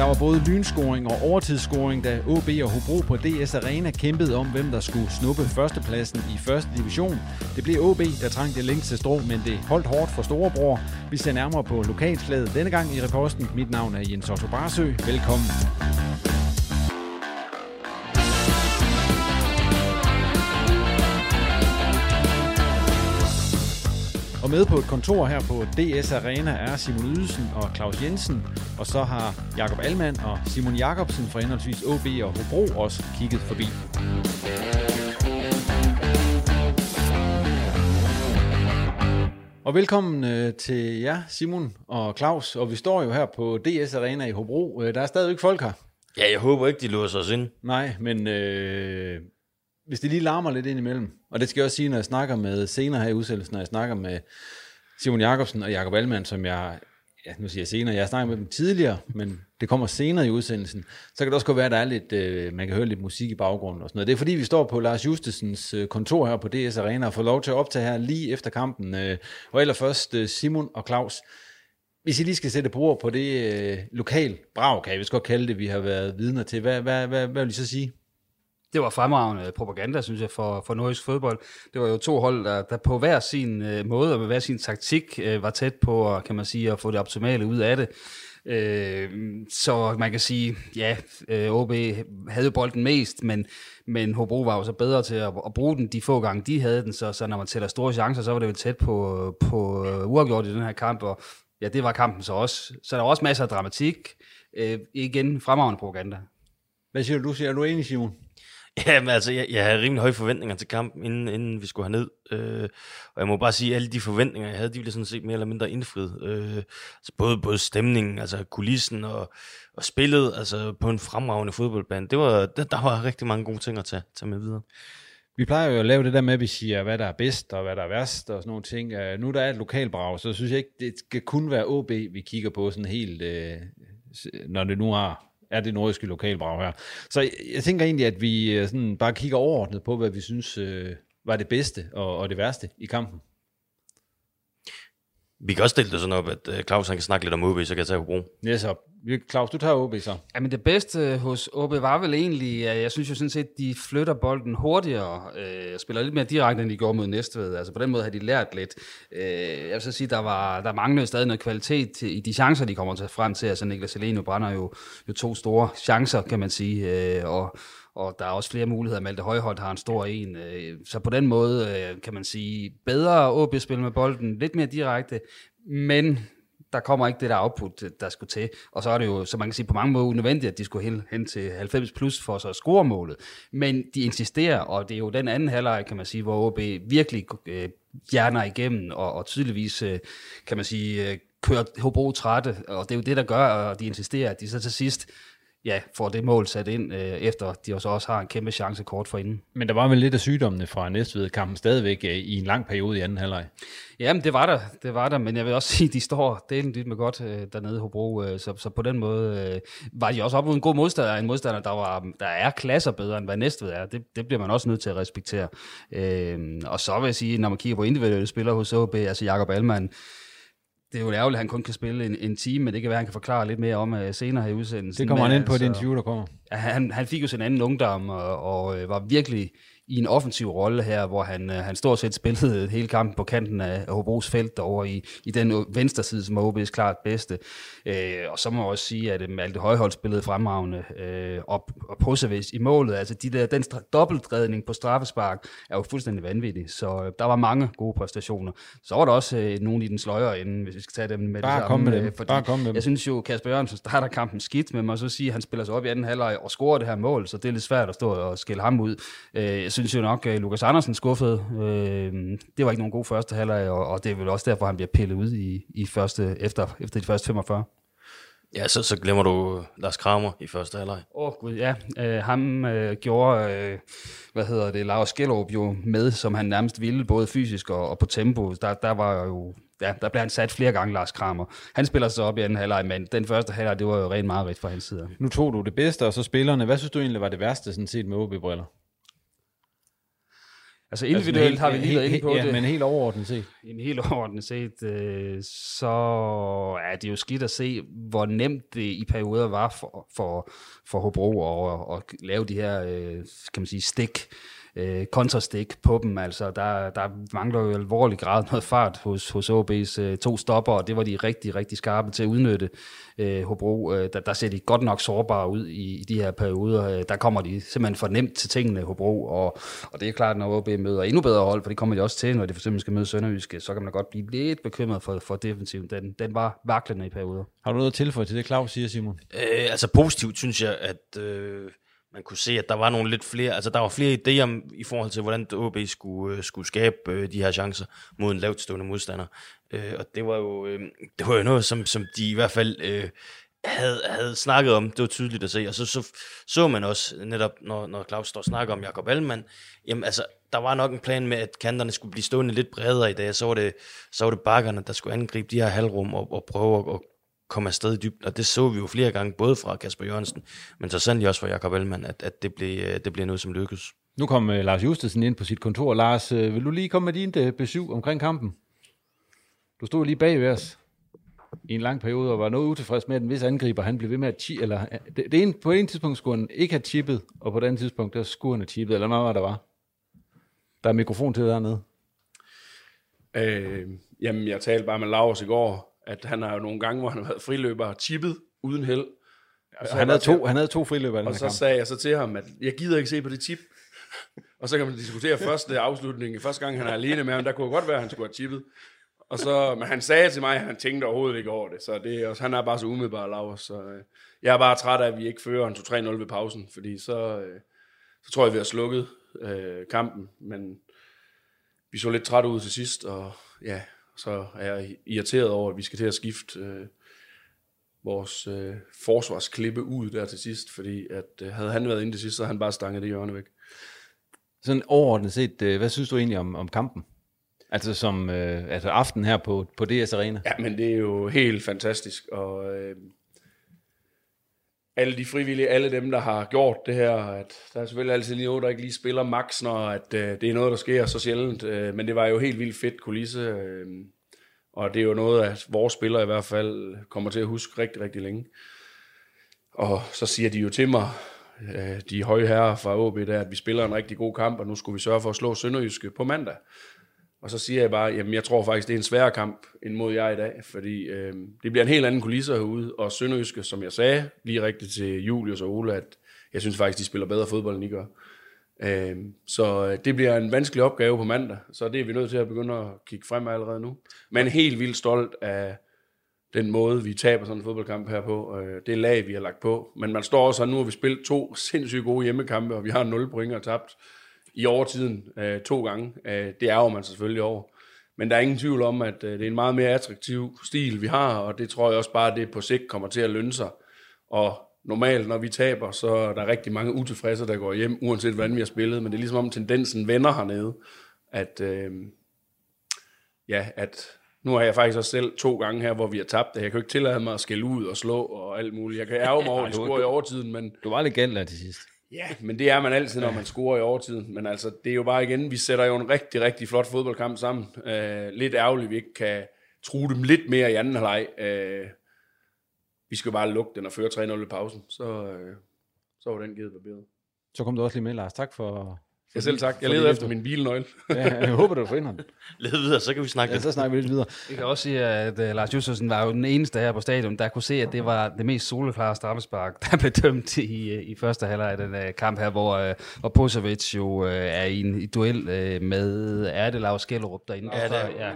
Der var både lynscoring og overtidsscoring, da OB og Hobro på DS Arena kæmpede om, hvem der skulle snuppe førstepladsen i første division. Det blev OB, der trængte længst til strå, men det holdt hårdt for Storebror. Vi ser nærmere på lokalslaget denne gang i reposten. Mit navn er Jens Otto Barsø. Velkommen. Og med på et kontor her på DS Arena er Simon Ydelsen og Claus Jensen. Og så har Jakob Almand og Simon Jakobsen fra henholdsvis OB og Hobro også kigget forbi. Og velkommen øh, til jer, Simon og Claus. Og vi står jo her på DS Arena i Hobro. Øh, der er stadigvæk folk her. Ja, jeg håber ikke, de låser os ind. Nej, men øh, hvis det lige larmer lidt ind imellem, og det skal jeg også sige, når jeg snakker med senere her i udsendelsen, når jeg snakker med Simon Jakobsen og Jakob Alman, som jeg, ja, nu siger jeg senere, jeg har snakket med dem tidligere, men det kommer senere i udsendelsen, så kan det også godt være, at der er lidt, øh, man kan høre lidt musik i baggrunden og sådan noget. Det er fordi, vi står på Lars Justesens øh, kontor her på DS Arena og får lov til at optage her lige efter kampen. Øh, og allerførst øh, Simon og Claus, hvis I lige skal sætte på ord på det øh, lokal brag, kan jeg vist godt kalde det, vi har været vidner til, hvad, hvad, hvad, hvad vil I så sige? Det var fremragende propaganda, synes jeg, for, for nordisk fodbold. Det var jo to hold, der, der på hver sin øh, måde og med hver sin taktik øh, var tæt på, kan man sige, at få det optimale ud af det. Øh, så man kan sige, ja, øh, OB havde jo bolden mest, men, men Hobro var jo så bedre til at, at bruge den de få gange, de havde den, så, så når man tæller store chancer, så var det jo tæt på, på uh, uafgjort i den her kamp, og ja, det var kampen så også. Så der var også masser af dramatik. Øh, igen, fremragende propaganda. Hvad siger du? Siger, du enig, Simon? Jamen altså, jeg, jeg havde rimelig høje forventninger til kampen, inden, inden vi skulle herned. Øh, og jeg må bare sige, at alle de forventninger, jeg havde, de blev sådan set mere eller mindre indfriet. Øh, altså både, både stemningen, altså kulissen og, og spillet, altså på en fremragende fodboldbane. Det var, der, der var rigtig mange gode ting at tage, tage med videre. Vi plejer jo at lave det der med, at vi siger, hvad der er bedst og hvad der er værst og sådan nogle ting. Uh, nu der er et lokalbrag, så synes jeg ikke, det skal kun være OB, vi kigger på sådan helt, uh, når det nu har er det nordiske lokalbrag her. Så jeg, jeg tænker egentlig, at vi øh, sådan bare kigger overordnet på, hvad vi synes øh, var det bedste og, og det værste i kampen. Vi kan også stille det sådan op, at uh, Claus han kan snakke lidt om OB, så kan jeg tage Hobro. Ja, så. Claus, du tager OB så. Jamen det bedste hos OB var vel egentlig, at jeg synes jo sådan set, at de flytter bolden hurtigere, øh, spiller lidt mere direkte, end de gjorde mod Næstved. Altså på den måde har de lært lidt. Øh, jeg vil så sige, der var der manglede stadig noget kvalitet i de chancer, de kommer til frem til. Altså Niklas Heleno brænder jo, jo to store chancer, kan man sige, øh, og og der er også flere muligheder. Malte Højholdt har en stor en. øh, Så på den måde øh, kan man sige, bedre OB-spil med bolden, lidt mere direkte, men der kommer ikke det der output, der skulle til. Og så er det jo, så man kan sige, på mange måder unødvendigt, at de skulle hen, til 90 plus for så at score målet. Men de insisterer, og det er jo den anden halvleg, kan man sige, hvor OB virkelig øh, hjerner igennem, og, og tydeligvis, øh, kan man sige, øh, kører Hobro trætte, og det er jo det, der gør, at de insisterer, at de så til sidst ja, får det mål sat ind, øh, efter de også også har en kæmpe chance kort for inden. Men der var vel lidt af sygdommene fra Næstved-kampen stadigvæk øh, i en lang periode i anden halvleg. Jamen, det var der, det var der, men jeg vil også sige, at de står delen lidt med godt øh, dernede i Hobro, øh, så, så på den måde øh, var de også op mod en god modstander, en modstander, der, var, der er klasser bedre, end hvad Næstved er. Det, det bliver man også nødt til at respektere. Øh, og så vil jeg sige, når man kigger på individuelle spillere hos OB, altså Jakob Alman, det er jo ærgerligt, at han kun kan spille en, en time, men det kan være, at han kan forklare lidt mere om uh, senere her i udsendelsen. Det kommer men, han ind på altså, det interview, der kommer. Han, han fik jo sin anden ungdom, og, og øh, var virkelig i en offensiv rolle her, hvor han, øh, han stort set spillede hele kampen på kanten af Hobros felt over i, i den venstre side, som er OB's klart bedste. Øh, og så må jeg også sige, at Malte Højhold spillede fremragende øh, op, og Posevis i målet. Altså de der, den dobbeltredning på straffespark er jo fuldstændig vanvittig, så øh, der var mange gode præstationer. Så var der også øh, nogle i den sløjere ende, hvis vi skal tage dem med Bare det samme. med dem. øh, Fordi Bare kom med dem. Jeg synes jo, Kasper Jørgensen starter kampen skidt, men man så sige, at han spiller sig op i anden halvleg og scorer det her mål, så det er lidt svært at stå og skille ham ud. Øh, jeg synes jo nok, at Lukas Andersen skuffede. Øh, det var ikke nogen god første halvleg, og, og det er vel også derfor, han bliver pillet ud i, i første, efter, efter de første 45. Ja, så, så glemmer du Lars Kramer i første halvleg. Åh oh, gud, ja. Øh, ham øh, gjorde, øh, hvad hedder det, Lars Skellerup jo med, som han nærmest ville, både fysisk og, og på tempo. Der, der var jo, ja, der blev han sat flere gange, Lars Kramer. Han spiller sig op i anden halvleg, men den første halvleg, det var jo rent meget fra hans side. Nu tog du det bedste, og så spillerne. Hvad synes du egentlig var det værste, sådan set med OB-briller? Altså individuelt helt- har vi lige været inde på ja, det. men helt overordnet set. En helt overordnet set, øh, så er det jo skidt at se, hvor nemt det i perioder var for, for, for Hobro at, at lave de her, øh, kan man sige, stik, øh, kontrastik på dem. Altså, der, der mangler jo alvorlig grad noget fart hos, hos OB's øh, to stopper, og det var de rigtig, rigtig skarpe til at udnytte. Øh, Hobro, øh, der, der ser de godt nok sårbare ud i, i de her perioder. Øh, der kommer de simpelthen for nemt til tingene, Hobro, og, og det er klart, når OB møder endnu bedre hold, for det kommer de også til, når de for eksempel skal møde Sønderjyske, så kan man godt blive lidt bekymret for, for defensiven. Den, den var vaklende i perioder. Har du noget at tilføje til det, Claus siger, Simon? Øh, altså positivt synes jeg, at øh, man kunne se, at der var nogle lidt flere, altså der var flere idéer om, i forhold til, hvordan OB skulle, øh, skulle skabe øh, de her chancer mod en lavt stående modstander. Øh, og det var jo, øh, det var jo noget, som, som de i hvert fald øh, havde, havde snakket om. Det var tydeligt at se. Og så så, så man også netop, når, når Claus står og snakker om Jakob Allemann, jamen altså, der var nok en plan med, at kanterne skulle blive stående lidt bredere i dag. Så var det, så var det bakkerne, der skulle angribe de her halvrum og, og prøve at, at komme afsted i dybden, og det så vi jo flere gange, både fra Kasper Jørgensen, men så sandelig også fra Jakob Ellemann, at, at det, blev, øh, det blev noget, som lykkedes. Nu kom uh, Lars Justesen ind på sit kontor. Lars, uh, vil du lige komme med din uh, besøg omkring kampen? Du stod lige bag ved os i en lang periode og var noget utilfreds med, at en vis angriber, han blev ved med at chi- eller det, det ene, på en tidspunkt skulle han ikke have chippet, og på det andet tidspunkt, der skulle han have chippet, eller hvad var der var? Der er mikrofon til dernede. Øh, jamen, jeg talte bare med Lars i går, at han har jo nogle gange, hvor han har været friløber og chippet uden held. Og så han, havde to, han havde to friløber i den Og så kamp. sagde jeg så til ham, at jeg gider ikke se på det chip. og så kan man diskutere første afslutning. Første gang, han er alene med ham, der kunne godt være, at han skulle have chippet. Og så, men han sagde til mig, at han tænkte overhovedet ikke over det. Så det også, han er bare så umiddelbar, Lars. Så øh, jeg er bare træt af, at vi ikke fører en 2-3-0 ved pausen. Fordi så, øh, så tror jeg, vi har slukket øh, kampen. Men vi så lidt træt ud til sidst, og ja, så er jeg irriteret over, at vi skal til at skifte øh, vores øh, forsvarsklippe ud der til sidst, fordi at øh, havde han været inde til sidst, så havde han bare stanget det hjørne væk. Sådan overordnet set, øh, hvad synes du egentlig om, om kampen? Altså som øh, altså aften her på, på DS Arena. Ja, men det er jo helt fantastisk, og øh, alle de frivillige, alle dem, der har gjort det her, at der er selvfølgelig altid noget, der ikke lige spiller max, når at, øh, det er noget, der sker så sjældent, øh, men det var jo helt vildt fedt kulisse, øh, og det er jo noget, at vores spillere i hvert fald kommer til at huske rigtig, rigtig længe. Og så siger de jo til mig, øh, de høje herrer fra AB, der, at vi spiller en rigtig god kamp, og nu skulle vi sørge for at slå Sønderjyske på mandag. Og så siger jeg bare, jamen jeg tror faktisk, det er en sværere kamp end mod jer i dag, fordi øh, det bliver en helt anden kulisse herude, og Sønderjyske, som jeg sagde lige rigtigt til Julius og Ole, at jeg synes faktisk, de spiller bedre fodbold, end I gør. Øh, så øh, det bliver en vanskelig opgave på mandag, så det er vi nødt til at begynde at kigge frem allerede nu. Men helt vildt stolt af den måde, vi taber sådan en fodboldkamp her på. Øh, det lag, vi har lagt på. Men man står også her, nu har vi spillet to sindssygt gode hjemmekampe, og vi har 0 point og tabt i overtiden øh, to gange. Øh, det er jo man selvfølgelig over. men der er ingen tvivl om, at øh, det er en meget mere attraktiv stil, vi har, og det tror jeg også bare, at det på sigt kommer til at lønne sig. Og normalt, når vi taber, så er der rigtig mange utilfredse, der går hjem, uanset hvordan vi har spillet, men det er ligesom om tendensen vender hernede, at, øh, ja, at nu har jeg faktisk også selv to gange her, hvor vi har tabt det. Jeg kan jo ikke tillade mig at skælde ud og slå og alt muligt. Jeg kan ærge mig over, at de scorer i overtiden, men... Du var lidt galt til sidst. Ja, men det er man altid, når man scorer i overtiden. Men altså, det er jo bare igen, vi sætter jo en rigtig, rigtig flot fodboldkamp sammen. Uh, lidt ærgerligt, vi ikke kan true dem lidt mere i anden halvleg. Uh, vi skal jo bare lukke den og føre 3-0 i pausen. Så, uh, så var den givet på billedet. Så kom du også lige med, Lars. Tak for... Ja, selv tak. Jeg leder efter min bilnøgle. ja, jeg håber, du finder den. Led videre, så kan vi snakke ja, så snakker vi lidt videre. Jeg kan også sige, at uh, Lars Jussersen var jo den eneste her på stadion, der kunne se, at det var det mest soleklare straffespark, der blev dømt i, i første halvleg af den uh, kamp her, hvor, uh, hvor Posevic jo uh, er i en i duel uh, med, er det Lars Skellerup derinde? Ja, det er. Ja.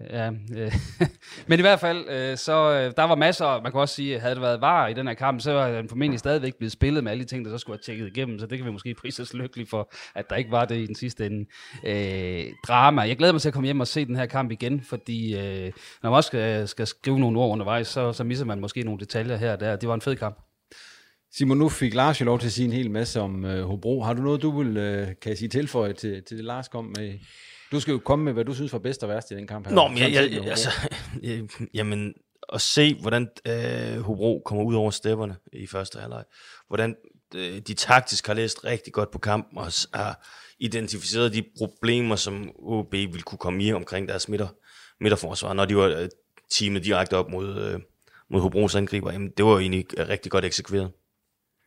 Ja, øh, men i hvert fald, øh, så øh, der var masser, man kan også sige, havde det været var i den her kamp, så var den formentlig stadigvæk blevet spillet med alle de ting, der så skulle have tjekket igennem, så det kan vi måske prise os lykkelige for, at der ikke var det i den sidste ende. Øh, drama. Jeg glæder mig til at komme hjem og se den her kamp igen, fordi øh, når man også skal, skal skrive nogle ord undervejs, så, så misser man måske nogle detaljer her og der. Det var en fed kamp. Simon, nu fik Lars jo lov til at sige en hel masse om øh, Hobro. Har du noget, du vil, øh, kan jeg sige, tilføje til, til det, Lars kom med? Du skal jo komme med, hvad du synes var bedst og værst i den kamp her. Nå, men jeg, jeg, altså, jamen, at se, hvordan øh, Hobro kommer ud over stepperne i første halvleg. Hvordan øh, de taktisk har læst rigtig godt på kampen og har identificeret de problemer, som OB ville kunne komme i omkring deres midter, midterforsvar, når de var øh, teamet direkte op mod, øh, mod Hobros angriber. Jamen, det var egentlig rigtig godt eksekveret.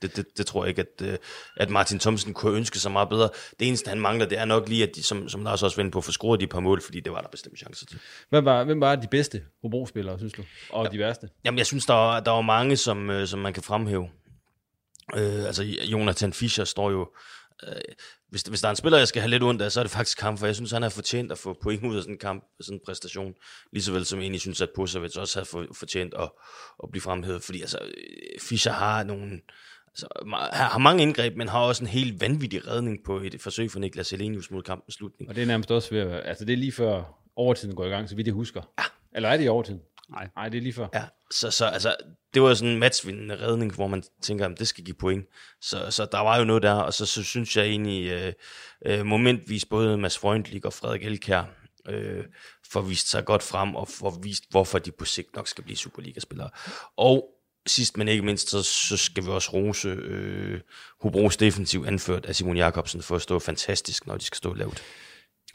Det, det, det tror jeg ikke, at, øh, at Martin Thomsen kunne ønske sig meget bedre. Det eneste, han mangler, det er nok lige, at de, som, som Lars også vendte på, få scoret de par mål, fordi det var der bestemt chancer til. Hvem var, hvem var de bedste Hobro-spillere, synes du? Og ja. de værste? Jamen, jeg synes, der var, der var mange, som, øh, som man kan fremhæve. Øh, altså, Jonathan Fischer står jo... Øh, hvis, hvis der er en spiller, jeg skal have lidt ondt af, så er det faktisk kamp, for jeg synes, han har fortjent at få point ud af sådan en kamp, sådan en præstation. Lige så vel som jeg egentlig synes, at Posevic også har fortjent at, at blive fremhævet, fordi altså, Fischer har nogle altså, har mange indgreb, men har også en helt vanvittig redning på et forsøg for Niklas Elenius mod kampens slutning. Og det er nærmest også ved at, altså det er lige før overtiden går i gang, så vidt jeg husker. Ja. Eller er det i overtiden? Nej. Nej, det er lige før. Ja, så, så altså, det var sådan en matchvindende redning, hvor man tænker, at det skal give point. Så, så der var jo noget der, og så, så synes jeg egentlig øh, øh, momentvis både Mads Freundlich og Frederik Elkær øh, får vist sig godt frem, og får vist, hvorfor de på sigt nok skal blive Superliga-spillere. Og sidst men ikke mindst, så, så skal vi også rose øh, Hobros defensiv anført af Simon Jakobsen for at stå fantastisk, når de skal stå lavt.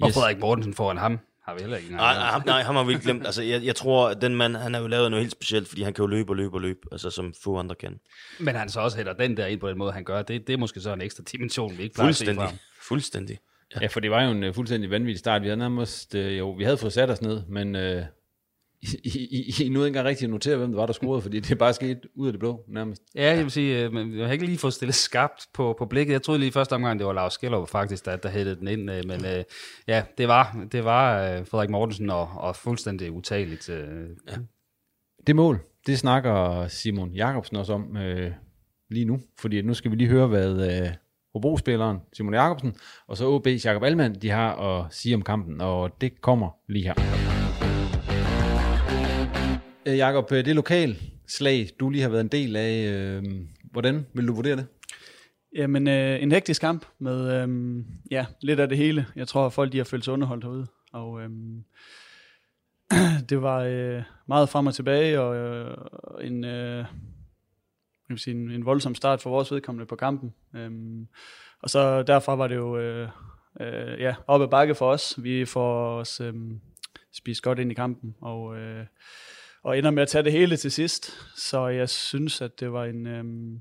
Og Frederik Mortensen foran ham har vi heller ikke nej, nej, nej, ham har vi ikke glemt. Altså, jeg, jeg tror, at den mand, han har jo lavet noget helt specielt, fordi han kan jo løbe og løbe og løbe, altså som få andre kan. Men han så også hætter den der ind på den måde, han gør. Det, det er måske så en ekstra dimension, vi ikke plejer at se fra Fuldstændig. Ja. ja, for det var jo en uh, fuldstændig vanvittig start. Vi havde nærmest, uh, jo, vi havde fået sat os ned, men uh, i, I, I nu ikke engang rigtig notere, hvem det var, der scorede, fordi det er bare sket ud af det blå, nærmest. Ja, jeg vil sige, øh, men jeg har ikke lige fået stillet skabt på, på blikket. Jeg troede lige første omgang, det var Lars Skellerup faktisk, der, der hættede den ind, øh, men øh, ja, det var, det var Frederik Mortensen og, og fuldstændig utageligt. Ja. Det mål, det snakker Simon Jakobsen også om øh, lige nu, fordi nu skal vi lige høre, hvad øh, Hobro-spilleren Simon Jakobsen og så OB's Jakob Alman, de har at sige om kampen, og det kommer lige her. Øh, Jakob, øh, det lokal slag, du lige har været en del af, øh, hvordan vil du vurdere det? Jamen, øh, en hektisk kamp med øh, ja, lidt af det hele. Jeg tror, at folk de har følt sig underholdt herude. Og øh, det var øh, meget frem og tilbage, og øh, en, øh, jeg vil sige, en, en voldsom start for vores vedkommende på kampen. Øh, og så derfra var det jo øh, øh, ja, op ad bakke for os. Vi får os øh, spist godt ind i kampen, og... Øh, og ender med at tage det hele til sidst. Så jeg synes, at det var en, øhm,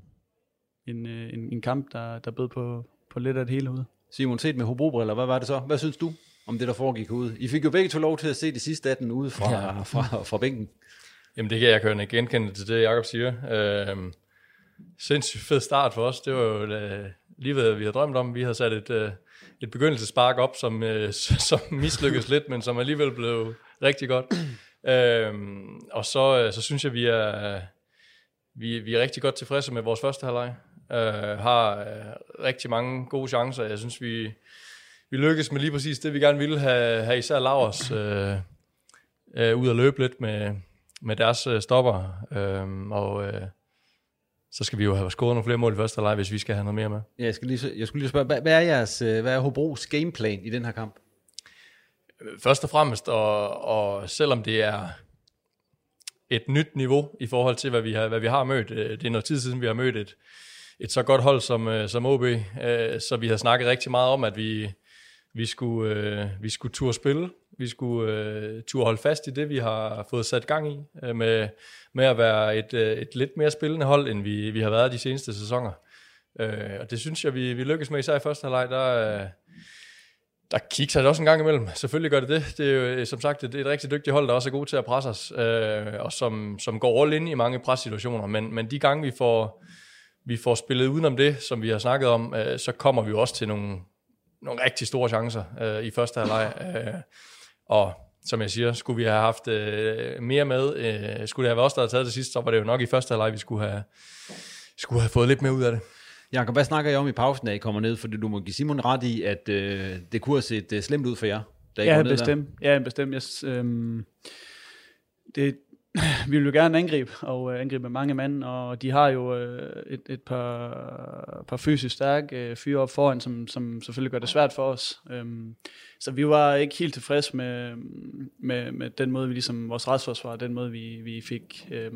en, øh, en, en kamp, der, der bød på, på lidt af det hele ud. Simon, set med Hobro-briller, hvad var det så? Hvad synes du om det, der foregik ud? I fik jo begge to lov til at se de sidste 18 ude fra, ja. fra, fra bænken. Jamen det kan jeg kan genkende til det, Jacob siger. Øhm, sindssygt fed start for os. Det var jo øh, lige hvad vi havde drømt om. Vi havde sat et, øh, et begyndelsespark op, som, øh, som mislykkedes lidt, men som alligevel blev rigtig godt. Øhm, og så, øh, så synes jeg, vi er, vi, vi er rigtig godt tilfredse med vores første halvleg. Øh, har øh, rigtig mange gode chancer. Jeg synes, vi, vi lykkedes med lige præcis det, vi gerne ville have, have især Lauers øh, øh, ud at løbe lidt med, med deres øh, stopper. Øh, og øh, så skal vi jo have scoret nogle flere mål i første halvleg, hvis vi skal have noget mere med. Ja, jeg, skal lige, jeg skulle lige spørge, hvad, hvad er jeres, øh, hvad er Hobros gameplan i den her kamp? Først og fremmest, og, og selvom det er et nyt niveau i forhold til, hvad vi har, hvad vi har mødt, øh, det er noget tid siden, vi har mødt et, et så godt hold som, øh, som OB, øh, så vi har snakket rigtig meget om, at vi, vi skulle, vi skulle turde spille, vi skulle turde holde fast i det, vi har fået sat gang i, med, med at være et, et lidt mere spillende hold, end vi, vi har været de seneste sæsoner. Og det synes jeg, vi, vi lykkes med, især i første halvleg, der, der kigger det også en gang imellem. Selvfølgelig gør det det. Det er jo øh, som sagt et, et rigtig dygtigt hold, der også er god til at presse os, øh, og som, som går all ind i mange pressituationer. Men, men de gange, vi får, vi får spillet udenom det, som vi har snakket om, øh, så kommer vi jo også til nogle, nogle rigtig store chancer øh, i første halvleg. Øh, og som jeg siger, skulle vi have haft øh, mere med, øh, skulle det have været os, der havde taget det sidst, så var det jo nok i første halvleg, vi skulle have, skulle have fået lidt mere ud af det. Jakob, hvad snakker I om i pausen, da I kommer ned? Fordi du må give Simon ret i, at øh, det kunne have set øh, slemt ud for jer, da I ja, ned bestemt. Der. Ja, bestemt. Jeg, øhm, det, vi vil jo gerne angribe, og øh, angribe med mange mand, og de har jo øh, et, et par, par fysisk stærke øh, fyre op foran, som, som selvfølgelig gør det svært for os. Øhm, så vi var ikke helt tilfredse med, med, med den måde, vi ligesom, vores retsforsvar, den måde, vi, vi fik øh,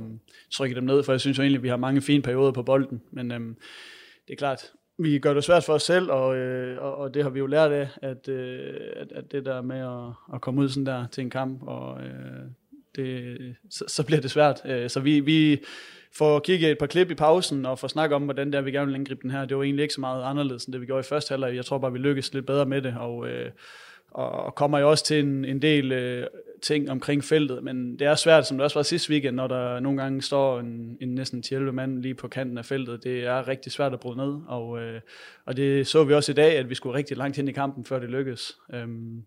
trykket dem ned, for jeg synes jo egentlig, at vi har mange fine perioder på bolden, men øh, det er klart, vi gør det svært for os selv, og, øh, og, og det har vi jo lært af, at, øh, at, at det der med at, at komme ud sådan der til en kamp, og øh, det, så, så bliver det svært. Øh, så vi, vi får kigget et par klip i pausen, og får snakket om, hvordan der vi gerne vil angribe den her. Det var egentlig ikke så meget anderledes, end det vi gjorde i første halvleg. Jeg tror bare, vi lykkedes lidt bedre med det, og, øh, og kommer jo også til en, en del øh, ting omkring feltet, men det er svært, som det også var sidste weekend, når der nogle gange står en, en næsten 11 mand lige på kanten af feltet. Det er rigtig svært at bryde ned, og, øh, og det så vi også i dag, at vi skulle rigtig langt hen i kampen, før det lykkedes. Øhm,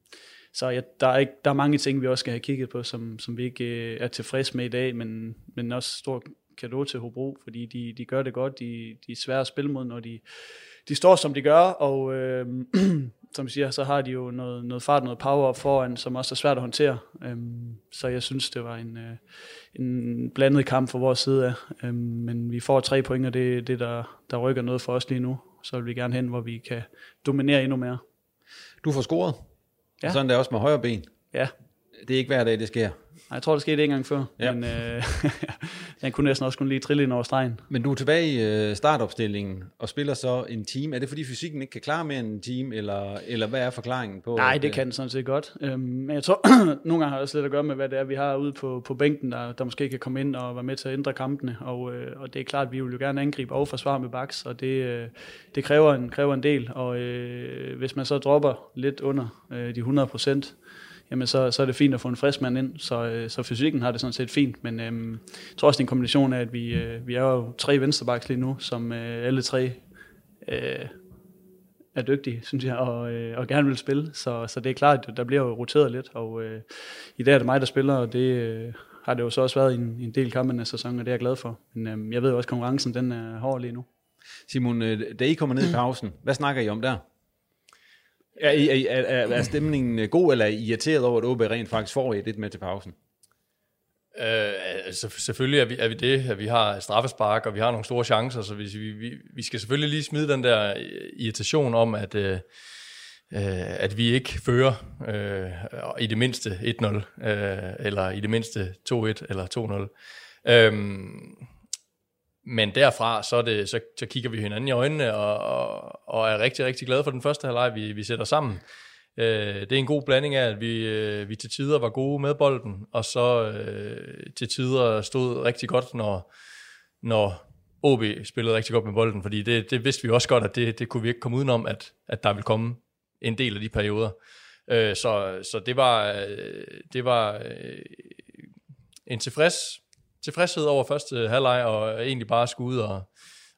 så ja, der, er ikke, der er mange ting, vi også skal have kigget på, som, som vi ikke øh, er tilfredse med i dag, men, men også stor kado til Hobro, fordi de, de gør det godt, de, de er svære at spille mod, når de, de står, som de gør, og øh, som siger, så har de jo noget, noget fart, noget power op foran, som også er svært at håndtere. Øhm, så jeg synes, det var en, øh, en blandet kamp fra vores side af. Øhm, men vi får tre point, og det er det, der, der rykker noget for os lige nu. Så vil vi gerne hen, hvor vi kan dominere endnu mere. Du får scoret. Ja. sådan der også med højre ben. Ja. Det er ikke hver dag, det sker. Nej, jeg tror, det skete en gang før, ja. men øh, den kunne næsten også kunne lige trille ind over stregen. Men du er tilbage i øh, startopstillingen og spiller så en team. Er det fordi fysikken ikke kan klare mere end en team, eller, eller hvad er forklaringen på? Nej, det kan den sådan set godt. Øhm, men jeg tror, nogle gange har det også lidt at gøre med, hvad det er, vi har ude på, på bænken, der, der måske kan komme ind og være med til at ændre kampene. Og, øh, og det er klart, at vi vil jo gerne angribe og forsvare med baks, og det, øh, det kræver, en, kræver en del. Og øh, hvis man så dropper lidt under øh, de 100 procent, jamen så, så er det fint at få en frisk mand ind, så, øh, så fysikken har det sådan set fint, men øhm, jeg tror også, det er en kombination af, at vi, øh, vi er jo tre venstrebacks lige nu, som øh, alle tre øh, er dygtige, synes jeg, og, øh, og gerne vil spille, så, så det er klart, at der bliver jo roteret lidt, og øh, i dag er det mig, der spiller, og det øh, har det jo så også været en, en del kampe af sæsonen, og det er jeg glad for, men øh, jeg ved jo også, at konkurrencen den er hård lige nu. Simon, øh, da I kommer ned i pausen, hvad snakker I om der? Er, er, er, er stemningen øh, god, eller er I irriteret over, at OB rent faktisk får et lidt med til pausen? Øh, altså, selvfølgelig er vi, er vi det, at vi har straffespark, og vi har nogle store chancer, så vi, vi, vi skal selvfølgelig lige smide den der øh, irritation om, at, øh, øh, at vi ikke fører øh, i det mindste 1-0, øh, eller i det mindste 2-1 eller 2-0. Øh, men derfra, så, er det, så, så kigger vi hinanden i øjnene, og, og, og er rigtig, rigtig glade for den første halvleg, vi, vi sætter sammen. Øh, det er en god blanding af, at vi, øh, vi til tider var gode med bolden, og så øh, til tider stod rigtig godt, når, når OB spillede rigtig godt med bolden, fordi det, det vidste vi også godt, at det, det kunne vi ikke komme udenom, at, at der ville komme en del af de perioder. Øh, så, så det var, øh, det var øh, en tilfreds tilfredshed over første halvleg, og egentlig bare skulle ud og,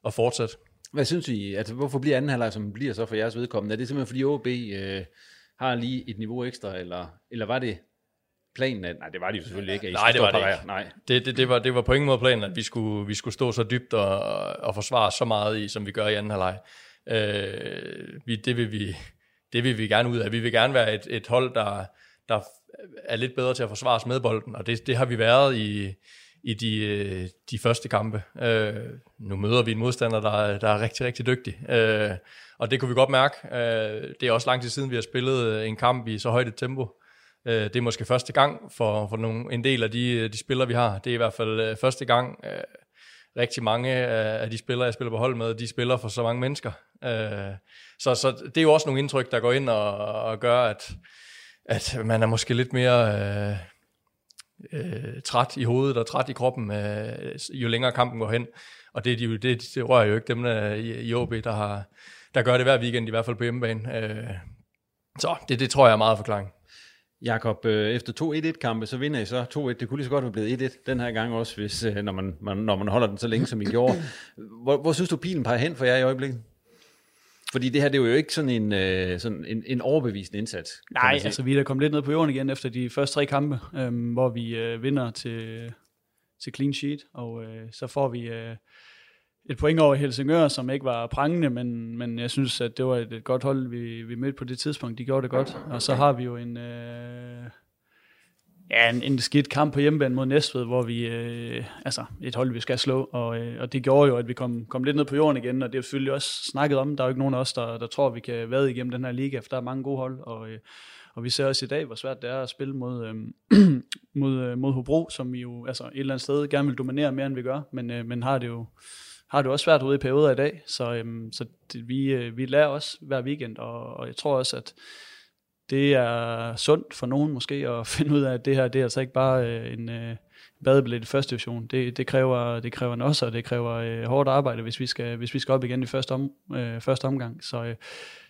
og fortsætte. Hvad synes I, altså hvorfor bliver anden halvleg, som bliver så for jeres vedkommende? Er det simpelthen fordi OB øh, har lige et niveau ekstra, eller, eller var det planen? At, nej, det var det jo selvfølgelig ikke. At I nej, det var det ikke. Nej. Det, det, det, var, det var på ingen måde planen, at vi skulle, vi skulle stå så dybt og, og forsvare så meget i, som vi gør i anden halvleg. Øh, vi, det vil vi det vil vi gerne ud af. Vi vil gerne være et, et hold, der, der er lidt bedre til at forsvare os med bolden, og det, det har vi været i, i de, øh, de første kampe. Øh, nu møder vi en modstander, der, der er rigtig, rigtig dygtig, øh, og det kunne vi godt mærke. Øh, det er også lang tid siden, vi har spillet øh, en kamp i så højt et tempo. Øh, det er måske første gang for, for nogle, en del af de, øh, de spillere, vi har. Det er i hvert fald første gang, øh, rigtig mange af, af de spillere, jeg spiller på hold med, de spiller for så mange mennesker. Øh, så, så det er jo også nogle indtryk, der går ind og, og gør, at, at man er måske lidt mere øh, øh, træt i hovedet og træt i kroppen, øh, jo længere kampen går hen. Og det, de, det, det rører jo ikke dem der i, i OB, der, har, der gør det hver weekend, i hvert fald på hjemmebane. Øh, så det, det tror jeg er meget forklaring. Jakob, øh, efter 2-1-1-kampe, så vinder I så 2-1. Det kunne lige så godt være blevet 1-1 den her gang også, hvis, øh, når, man, man, når man holder den så længe, som I gjorde. Hvor, hvor synes du, pilen peger hen for jer i øjeblikket? Fordi det her, det er jo ikke sådan en, øh, sådan en, en overbevisende indsats. Nej, altså vi er da kommet lidt ned på jorden igen efter de første tre kampe, øhm, hvor vi øh, vinder til, til clean sheet, og øh, så får vi øh, et point over Helsingør, som ikke var prangende, men, men jeg synes, at det var et, et godt hold, vi, vi mødte på det tidspunkt. De gjorde det godt, og så har vi jo en... Øh, Ja, en, en skidt kamp på hjemmebane mod Næstved, hvor vi, øh, altså et hold, vi skal slå, og, øh, og det gjorde jo, at vi kom, kom lidt ned på jorden igen, og det er selvfølgelig også snakket om, der er jo ikke nogen af os, der, der tror, vi kan vade igennem den her liga, for der er mange gode hold, og, øh, og vi ser også i dag, hvor svært det er at spille mod, øh, mod, øh, mod Hobro, som vi jo altså, et eller andet sted gerne vil dominere mere, end vi gør, men, øh, men har det jo har det også svært ude i perioder i dag, så, øhm, så det, vi, øh, vi lærer også hver weekend, og, og jeg tror også, at det er sundt for nogen måske at finde ud af, at det her det er altså ikke bare øh, en øh, badebillet i første division. Det, det kræver det kræver en også, og det kræver øh, hårdt arbejde, hvis vi skal hvis vi skal op igen i første, om, øh, første omgang. Så øh,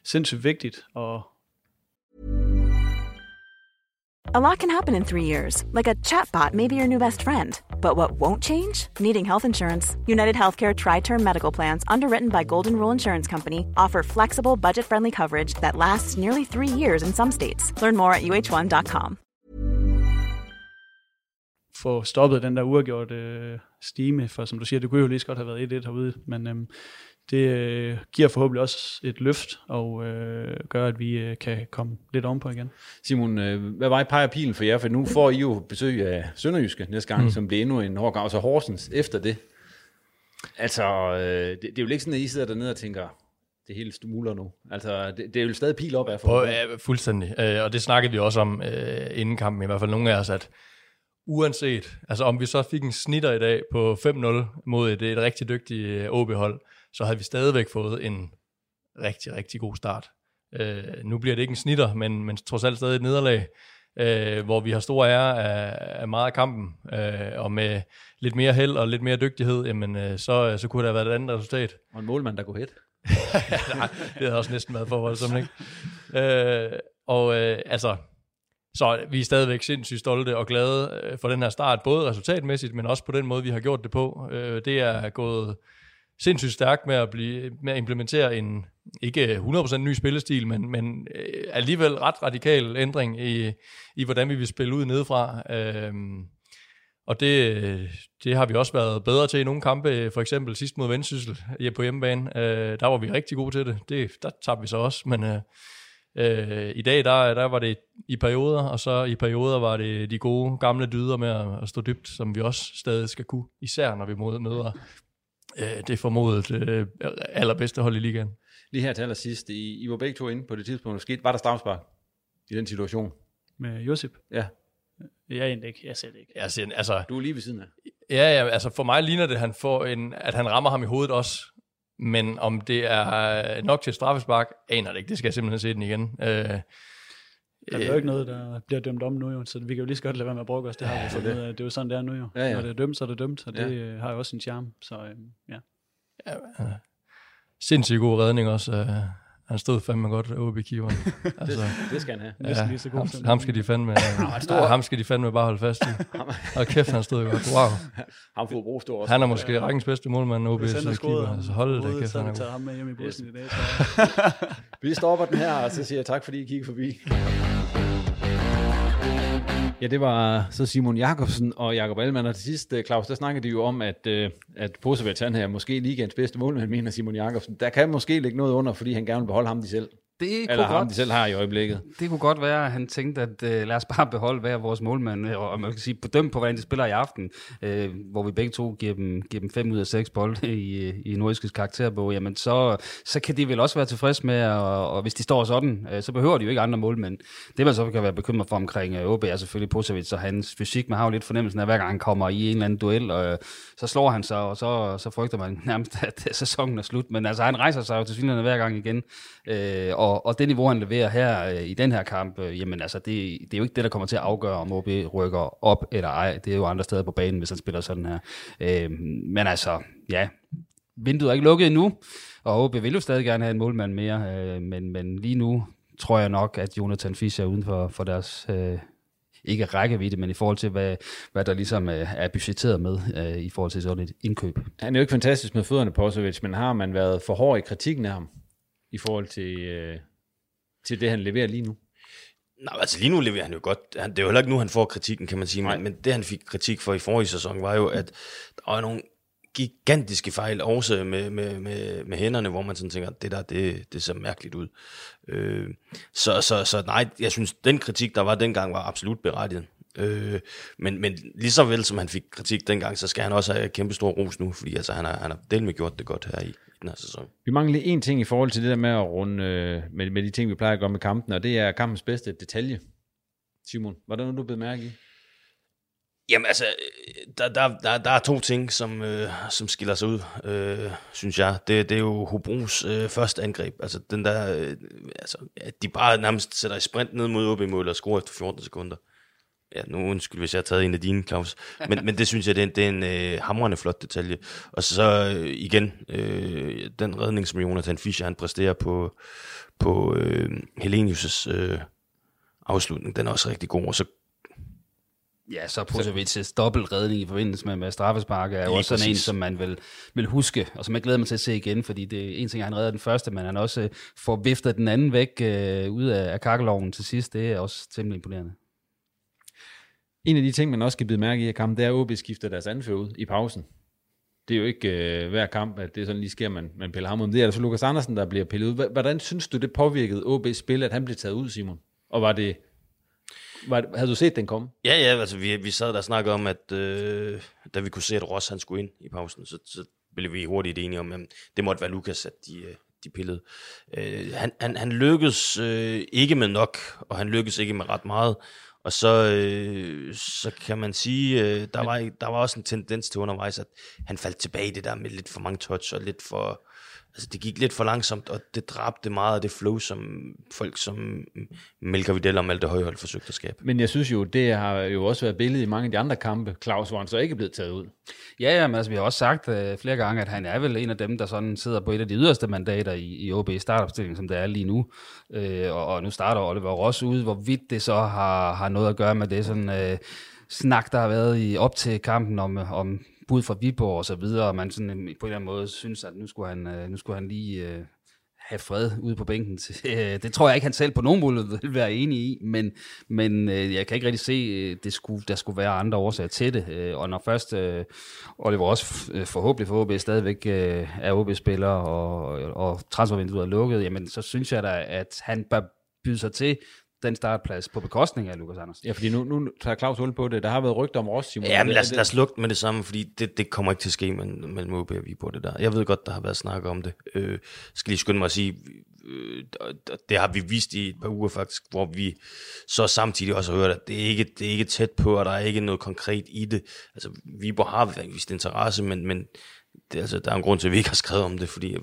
sindssygt vigtigt og A lot can happen in three years, like a chatbot may be your new best friend. But what won't change? Needing health insurance. United Healthcare Tri Term Medical Plans, underwritten by Golden Rule Insurance Company, offer flexible, budget friendly coverage that lasts nearly three years in some states. Learn more at uh1.com. få stoppet den der uafgjort øh, stime, for som du siger, det kunne jo lige så godt have været 1-1 herude, men øhm, det øh, giver forhåbentlig også et løft, og øh, gør, at vi øh, kan komme lidt ovenpå igen. Simon, øh, hvad vej peger pilen for jer? For nu får I jo besøg af Sønderjyske næste gang, Mm. som bliver endnu en hård gang, og så Horsens efter det. Altså, øh, det, det er jo ikke sådan, at I sidder dernede og tænker, det hele smuler nu. Altså, det, det er jo stadig pil op af for På, ja, fuldstændig. Øh, og det snakkede vi også om øh, inden kampen, i hvert fald nogle af os, at uanset, altså om vi så fik en snitter i dag på 5-0 mod et, et rigtig dygtigt øh, OB-hold, så havde vi stadigvæk fået en rigtig, rigtig god start. Øh, nu bliver det ikke en snitter, men, men trods alt stadig et nederlag, øh, hvor vi har stor ære af, af meget af kampen, øh, og med lidt mere held og lidt mere dygtighed, jamen, øh, så, så kunne der have været et andet resultat. Og en målmand, der kunne hætte. Nej, det havde også næsten været for voldsomt, ikke? Øh, og øh, altså, så vi er stadigvæk sindssygt stolte og glade øh, for den her start, både resultatmæssigt, men også på den måde, vi har gjort det på. Øh, det er gået sindssygt stærkt med at, blive, med at implementere en, ikke 100% ny spillestil, men, men øh, alligevel ret radikal ændring i, i, hvordan vi vil spille ud nedefra. Øhm, og det, det har vi også været bedre til i nogle kampe, for eksempel sidst mod Vendsyssel ja, på hjemmebane. Øh, der var vi rigtig gode til det. det der tabte vi så også, men øh, øh, i dag der, der var det i perioder, og så i perioder var det de gode gamle dyder med at, at stå dybt, som vi også stadig skal kunne, især når vi møder øh, det formodet øh, allerbedste hold i ligaen. Lige her til allersidst, I, I var begge to inde på det tidspunkt, der skete. Var der strafspark i den situation? Med Josip? Ja. Jeg er ikke, jeg ser det ikke. Jeg siger, altså, Du er lige ved siden af. Ja, ja, altså for mig ligner det, at han, får en, at han rammer ham i hovedet også. Men om det er nok til et straffespark, aner det ikke. Det skal jeg simpelthen se den igen. Øh, Der er jo ikke noget, der bliver dømt om nu, jo, så vi kan jo lige så godt lade være med at bruge os. Det har vi fundet ud af. Det er jo sådan, det er nu jo. Ja, ja. Når det er dømt, så er det dømt, og det Ja. øh, har jo også sin charme. Så øhm, ja. ja, sindssygt god redning også. Øh, han stod fandme godt, OB-keeperen. Altså, det skal han have. Næsten Ja, lige så god ham, som- ham, skal de fandme, ja, ham skal de fandme bare holde fast i. Og kæft, han stod godt. Wow. Ham får brug stor også. Han er måske rækkens bedste målmand, havde scoret keeper. Altså, hold da kæft, så han er vi god. ham med hjem i bussen Yes. i dag. jeg. Vi stopper den her, og så siger jeg tak, fordi I kiggede forbi. Ja, det var så Simon Jakobsen og Jakob Allmann. Og til sidst, øh, Claus, der snakkede de jo om, at, øh, at Posevets han her måske ligegens bedste målmand, mener Simon Jakobsen. Der kan måske ligge noget under, fordi han gerne vil beholde ham de selv. Det Eller kunne ham, godt, de selv har i øjeblikket. Det kunne godt være, at han tænkte, at øh, lad os bare beholde hver vores målmand, øh, og man kan sige, bedømme på, hvordan de spiller i aften, øh, hvor vi begge to giver dem, giver dem fem ud af seks bolde i, i nordiske karakterbog, jamen så, så kan de vel også være tilfredse med, og, og hvis de står sådan, øh, så behøver de jo ikke andre målmænd. Det man så kan være bekymret for omkring øh, OB er selvfølgelig Posevic og hans fysik. Man har jo lidt fornemmelsen af, at hver gang han kommer i en eller anden duel, og øh, så slår han sig, og så, så frygter man nærmest, at sæsonen er slut. Men altså, han rejser sig jo til synligheden hver gang igen, øh, og, og det niveau, han leverer her øh, i den her kamp, øh, jamen altså, det, det er jo ikke det, der kommer til at afgøre, om OB rykker op eller ej. Det er jo andre steder på banen, hvis han spiller sådan her. Øh, men altså, ja, vinduet er ikke lukket endnu, og OB vil jo stadig gerne have en målmand mere, øh, men, men lige nu tror jeg nok, at Jonathan Fischer er uden for, for deres... Øh, ikke rækkevidde, men i forhold til, hvad, hvad der ligesom øh, er budgetteret med øh, i forhold til sådan et indkøb. Han er jo ikke fantastisk med fødderne på men har man været for hård i kritikken af ham i forhold til, øh, til det, han leverer lige nu? Nej, altså lige nu leverer han jo godt. Han, det er jo heller ikke nu, han får kritikken, kan man sige. Men, men det, han fik kritik for i forrige sæson, var jo, at der var nogle gigantiske fejl, også med, med, med, med hænderne, hvor man sådan tænker, det der, det, det ser mærkeligt ud. Øh, så, så, så nej, jeg synes, den kritik, der var dengang, var absolut berettiget. Øh, men, men lige så vel som han fik kritik dengang, så skal han også have kæmpe stor ros nu, fordi altså, han har, han har del med gjort det godt her i, i den her sæson. Vi mangler en ting i forhold til det der med at runde øh, med, med de ting, vi plejer at gøre med kampen, og det er kampens bedste detalje. Simon, var der noget, du blev mærke i? Jamen altså, der, der, der, der er to ting, som, øh, som skiller sig ud, øh, synes jeg. Det, det er jo Hobros øh, første angreb. Altså den der, øh, altså, at de bare nærmest sætter i sprint ned mod OB mål og scorer efter 14 sekunder. Ja, nu undskyld, hvis jeg har taget en af dine, Claus. Men, men det synes jeg, det er en, det er en øh, hamrende flot detalje. Og så øh, igen, øh, den redning, som Jonathan Fischer han præsterer på, på øh, Helenius' øh, afslutning, den er også rigtig god. Og så Ja, så Pusevic's dobbeltredning i forbindelse med, med straffespark er jo også sådan en, præcis. som man vil, vil huske, og som jeg glæder mig til at se igen, fordi det er en ting, at han redder den første, men han også øh, får viftet den anden væk øh, ud af, af kakkeloven til sidst. Det er også temmelig imponerende. En af de ting, man også skal bide mærke i her kampen, det er, at OB skifter deres anfører ud i pausen. Det er jo ikke øh, hver kamp, at det sådan lige sker, man, man piller ham ud. Det er altså Lukas Andersen, der bliver pillet ud. Hvordan synes du, det påvirkede OB's spil, at han blev taget ud, Simon? Og var det... Var, havde du set den komme? Ja, ja, altså vi, vi sad der og snakkede om, at øh, da vi kunne se, at Ross han skulle ind i pausen, så, så blev vi hurtigt enige om, at det måtte være Lukas, at de, øh, de pillede. Øh, han, han, han lykkedes øh, ikke med nok, og han lykkedes ikke med ret meget. Og så, øh, så kan man sige, øh, der, var, der var også en tendens til undervejs, at han faldt tilbage i det der med lidt for mange touch og lidt for... Altså det gik lidt for langsomt, og det dræbte meget af det flow, som folk som Melker Vidal og Malte Højhold forsøgte at skabe. Men jeg synes jo, det har jo også været billedet i mange af de andre kampe. Claus var han så ikke blevet taget ud. Ja, ja, men altså, vi har også sagt øh, flere gange, at han er vel en af dem, der sådan sidder på et af de yderste mandater i, i OB startopstillingen, som det er lige nu. Øh, og, og nu starter Oliver Ross ud. Hvorvidt det så har, har noget at gøre med det sådan øh, snak, der har været i op til kampen om, om bud fra Viborg og så videre, og man sådan på en eller anden måde synes, at nu skulle han, øh, nu skulle han lige... Øh, have fred ude på bænken. til- Øh, Det tror jeg ikke, han selv på nogen måde vil være enig i, men, men øh, jeg kan ikke rigtig se, øh, det skulle, der skulle være andre årsager til det. Øh, Og når først øh, Oliver også øh, forhåbentlig for OB stadigvæk øh, er OB-spiller, og, og transfervinduet er lukket, jamen så synes jeg da, at han bør byde sig til den startplads på bekostning af Lukas Andersen. Ja, fordi nu, nu tager Claus hul på det. Der har været rygter om Ross, Simon. Ja, men lad os, det- lad os lukke med det samme, fordi det, det kommer ikke til at ske mellem, mellem OB og Viborg, det der. Jeg ved godt, der har været snak om det. Øh, skal lige skynde mig at sige, øh, det har vi vist i et par uger faktisk, hvor vi så samtidig også har hørt, at det er ikke, det er ikke tæt på, og der er ikke noget konkret i det. Altså, Viborg har vist interesse, men, men det, altså, der er en grund til, at vi ikke har skrevet om det, fordi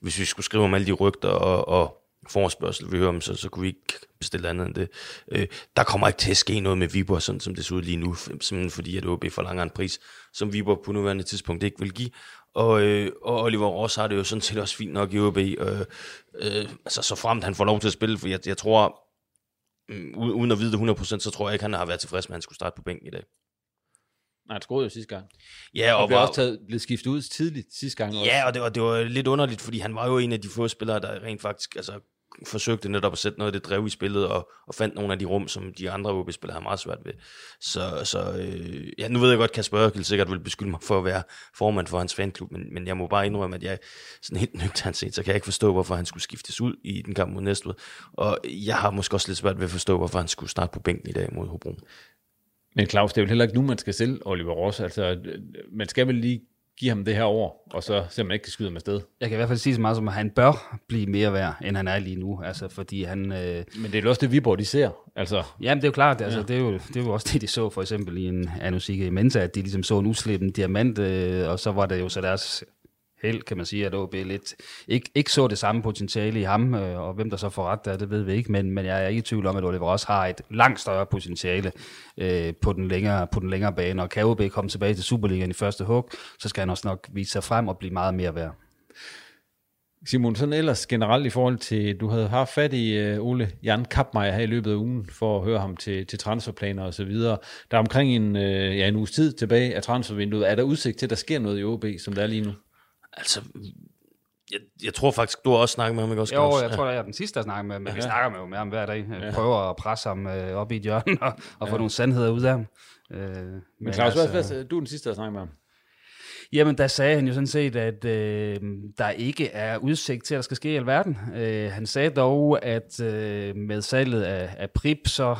hvis vi skulle skrive om alle de rygter og, og forespørgsel, vi hører om, så, så kunne vi ikke bestille andet end det. Øh, der kommer ikke til at ske noget med Viborg, sådan som det ser ud lige nu, simpelthen fordi, at OB forlanger en pris, som Viborg på nuværende tidspunkt ikke vil give. Og, øh, og Oliver Ross har det jo sådan set også fint nok i OB, øh, øh, altså så fremt han får lov til at spille, for jeg, jeg tror, øh, uden at vide det 100%, så tror jeg ikke, han har været tilfreds med, at han skulle starte på bænken i dag. Nej, han scorede jo sidste gang. Ja, og og blev var- også taget, blevet skiftet ud tidligt sidste gang også. Ja, og det var, det var lidt underligt, fordi han var jo en af de få spillere, der rent faktisk altså, forsøgte netop at sætte noget af det drev i spillet, og, og fandt nogle af de rum, som de andre OB-spillere har meget svært ved. Så, så øh, ja, nu ved jeg godt, at Kasper Ørkel sikkert vil beskylde mig for at være formand for hans fanklub, men, men jeg må bare indrømme, at jeg sådan helt nøgternt set, så kan jeg ikke forstå, hvorfor han skulle skiftes ud i den kamp mod Næstved. Og jeg har måske også lidt svært ved at forstå, hvorfor han skulle starte på bænken i dag mod Hobro. Men Claus, det er jo heller ikke nu, man skal sælge Oliver Ross. Altså, man skal vel lige give ham det her år, og så se, om man ikke kan skyde ham afsted. Jeg kan i hvert fald sige så meget som, at han bør blive mere værd, end han er lige nu. Altså, fordi han... Øh... Men det er jo også det, Viborg, de ser. Altså... Jamen, det er jo klart. Altså, ja. det, er jo, det er jo også det, de så for eksempel i en Anusike Mensa, at de ligesom så en uslippen diamant, øh, og så var det jo så deres held, kan man sige, at OB lidt ikke, ikke så det samme potentiale i ham, øh, og hvem der så får ret der, det ved vi ikke, men, men jeg er ikke i tvivl om, at Oliver også har et langt større potentiale øh, på, den længere, på den længere bane, og kan OB komme tilbage til Superligaen i første hug, så skal han også nok vise sig frem og blive meget mere værd. Simon, sådan ellers generelt i forhold til, du havde haft fat i uh, Ole Jan Kapmeier her i løbet af ugen, for at høre ham til, til transferplaner og så videre. Der er omkring en, uh, ja, en uges tid tilbage af transfervinduet. Er der udsigt til, at der sker noget i OB, som der er lige nu? Altså, jeg, jeg tror faktisk, du har også snakket med ham, ikke også? Jo, jeg tror, jeg er den sidste, der snakker med ham, men ja. vi snakker med, med ham hver dag. Ja. Prøver at presse ham øh, op i et hjørne og, og ja. få nogle sandheder ud af ham. Øh, men, men Claus, altså, hvad, hvad, du er den sidste, der snakker med ham. Jamen, der sagde han jo sådan set, at øh, der ikke er udsigt til, at der skal ske i alverden. Øh, han sagde dog, at øh, med salget af, af PRIP, så,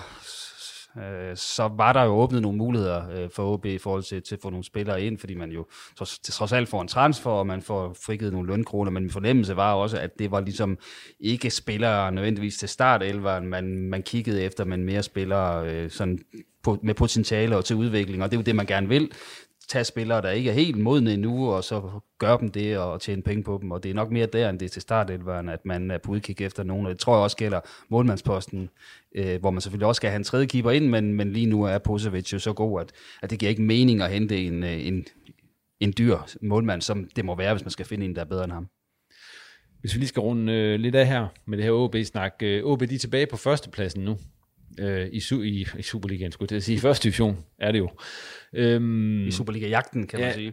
øh, så var der jo åbnet nogle muligheder øh, for OB i forhold til, til at få nogle spillere ind, fordi man jo trods, trods alt får en transfer, og man får frigivet nogle lønkroner, men min fornemmelse var også, at det var ligesom ikke spillere nødvendigvis til start man, man kiggede efter, men mere spillere øh, sådan på, med potentiale og til udvikling, og det er jo det, man gerne vil tage spillere, der ikke er helt modne endnu, og så gøre dem det og tjene penge på dem. Og det er nok mere der, end det er til startelveren, at man er på udkig efter nogen. Og det tror jeg også gælder målmandsposten, øh, hvor man selvfølgelig også skal have en tredje keeper ind, men, men lige nu er Posevic jo så god, at, at det giver ikke mening at hente en, øh, en, en dyr målmand, som det må være, hvis man skal finde en, der er bedre end ham. Hvis vi lige skal runde øh, lidt af her med det her OB-snak. Øh, OB de er tilbage på førstepladsen nu øh, i, i, i Superligaen, skulle jeg sige. I første division er det jo. Øhm, I Superliga-jagten, kan ja, man sige.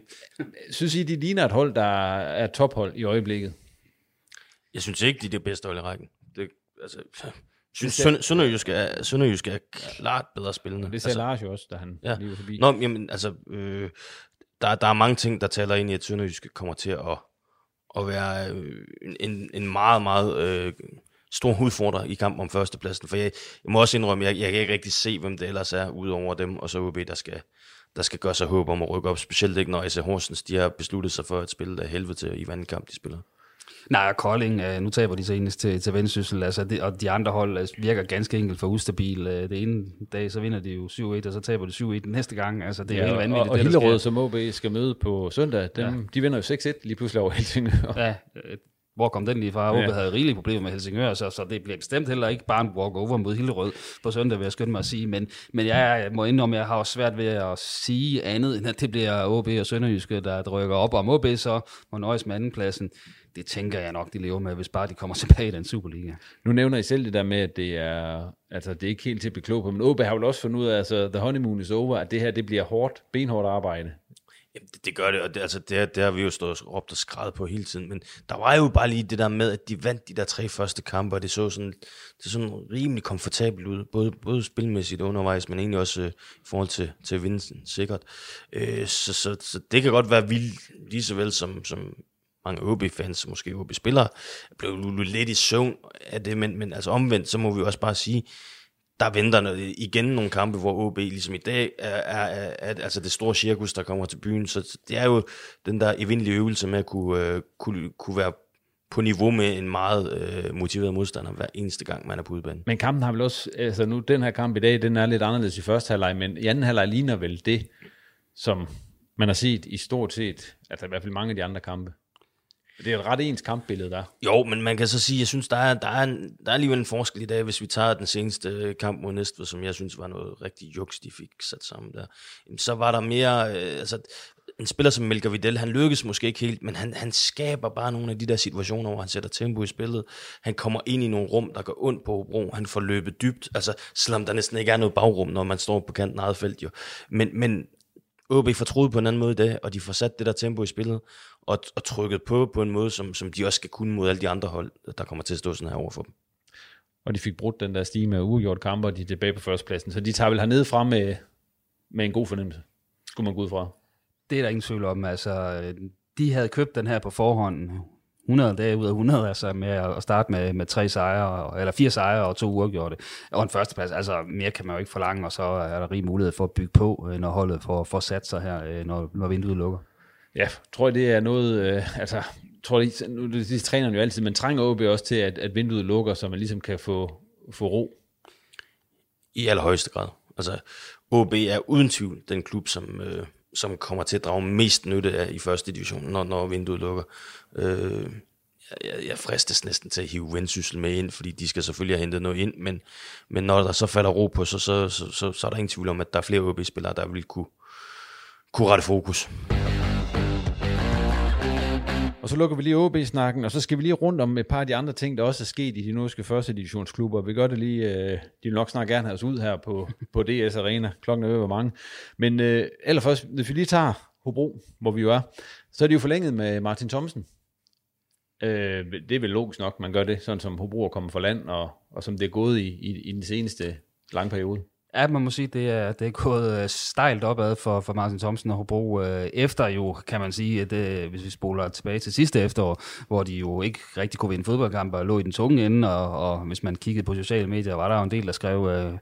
synes I, de ligner et hold, der er tophold i øjeblikket? Jeg synes ikke, de er det bedste hold i rækken. Det, altså, synes, Sønder, Sønderjysk, er, Sønderjysk er klart bedre spillende. Det sagde altså, Lars jo også, da han ja. lige var forbi. Nå, jamen, altså, øh, der, der er mange ting, der taler ind i, at Sønderjysk kommer til at, at være øh, en, en meget, meget øh, stor udfordrer i kampen om førstepladsen. For jeg, jeg må også indrømme, jeg, jeg kan ikke rigtig se, hvem det ellers er, udover dem, og så UB, der skal, der skal gøre sig håb om at rykke op, specielt ikke når S.A. Horsens, de har besluttet sig for at spille af helvede til i hver kamp, de spiller. Nej, Kolding, øh, nu taber de senest til, til Vendsyssel, altså det, og de andre hold altså, virker ganske enkelt for ustabil. Øh, det ene dag, så vinder de jo 7-1, og så taber de 7-1 næste gang. Altså, det er ja, helt vanvittigt. Og, og Hillerød, som OB skal møde på søndag, dem, ja. de vinder jo 6-1 lige pludselig over Helsingør. Ja, hvor kom den lige fra? OB ja. havde rigelige problemer med Helsingør, så, så det bliver bestemt heller ikke bare en walk-over mod Hillerød på søndag, vil jeg skynde mig at sige. Men, men jeg må indrømme, at jeg har også svært ved at sige andet, end at det bliver OB og Sønderjyske, der rykker op. Om OB så må nøjes med andenpladsen. Det tænker jeg nok, de lever med, hvis bare de kommer tilbage i den Superliga. Nu nævner I selv det der med, at det er, altså, det er ikke helt til at blive klog på, men OB har vel også fundet ud af, altså, the honeymoon is over, at det her det bliver hårdt, benhårdt arbejde. Jamen, det, det gør det, og det, altså, det, det har vi jo stået og råbt og skrevet på hele tiden, men der var jo bare lige det der med, at de vandt de der tre første kampe, og det så sådan, det sådan rimelig komfortabelt ud, både, både spilmæssigt undervejs, men egentlig også øh, i forhold til, til vinsten, sikkert. Øh, så, så, så, det kan godt være vildt, lige så vel som, som mange OB-fans, måske OB-spillere, blev lidt i søvn af det, men, men altså omvendt, så må vi jo også bare sige, der venter noget, igen nogle kampe, hvor OB ligesom i dag er, er, er, er altså det store cirkus, der kommer til byen. Så det er jo den der evindelige øvelse med at kunne, øh, kunne, kunne være på niveau med en meget øh, motiveret modstander hver eneste gang, man er på udbanen. Men kampen har vel også, altså nu den her kamp i dag, den er lidt anderledes i første halvleg, men i anden halvleg ligner vel det, som man har set i stort set, altså i hvert fald mange af de andre kampe. Det er et ret ens kampbillede der. Jo, men man kan så sige, jeg synes, der er, der er, en, der er alligevel en forskel i dag, hvis vi tager den seneste øh, kamp mod Næstved, som jeg synes var noget rigtig juks, de fik sat sammen der. Så var der mere, øh, altså en spiller som Melker Vidal, han lykkes måske ikke helt, men han, han skaber bare nogle af de der situationer, hvor han sætter tempo i spillet. Han kommer ind i nogle rum, der går ondt på bro. Han får løbet dybt, altså selvom der næsten ikke er noget bagrum, når man står på kanten af eget felt jo. Men, men OB får troet på en anden måde i dag, og de får sat det der tempo i spillet, og, og trykket på på en måde, som, som de også skal kunne mod alle de andre hold, der kommer til at stå sådan her overfor dem. og de fik brudt den der stige med uafgjort kampe, og de er tilbage på førstepladsen. Så de tager vel hernede frem med, med en god fornemmelse, skulle man gå ud fra. Det er der ingen tvivl om. Altså, de havde købt den her på forhånd 100 dage ud af 100, altså med at starte med, med tre sejre, eller fire sejre og to uafgjorte, og en førsteplads. Altså mere kan man jo ikke forlange, og så er der rig mulighed for at bygge på, øh, når holdet får, får sat sig her, øh, når, når vinduet lukker. Ja, tror jeg, det er noget, øh, altså, tror de, nu, de, de træner jo altid, men trænger OB også til, at, at vinduet lukker, så man ligesom kan få, få ro. I allerhøjeste grad. Altså, OB er uden tvivl den klub, som, øh, som kommer til at drage mest nytte af i første division, når, når vinduet lukker. Øh, jeg, jeg fristes næsten til at hive vendsyssel med ind, fordi de skal selvfølgelig have hentet noget ind, men, men når der så falder ro på, så, så, så, så, så er der ingen tvivl om, at der er flere OB-spillere, der vil kunne, kunne rette fokus. Og så lukker vi lige OB-snakken, og så skal vi lige rundt om et par af de andre ting, der også er sket i de nordiske første divisionsklubber. Vi gør det lige, øh, de vil nok snart gerne have os ud her på, på DS Arena. Klokken er over mange. Men øh, allerførst, hvis vi lige tager Hobro, hvor vi jo er, så er de jo forlænget med Martin Thomsen. Øh, det er vel logisk nok, man gør det, sådan som Hobro er kommet for land, og, og som det er gået i, i, i den seneste lange periode. Ja, man må sige, det er, det er gået øh, stejlt opad for, for Martin Thomsen og Hobro. Øh, efter jo, kan man sige, at det, hvis vi spoler tilbage til sidste efterår, hvor de jo ikke rigtig kunne vinde fodboldkampe og lå i den tunge ende, og, og hvis man kiggede på sociale medier, var der jo en del, der skrev, øh,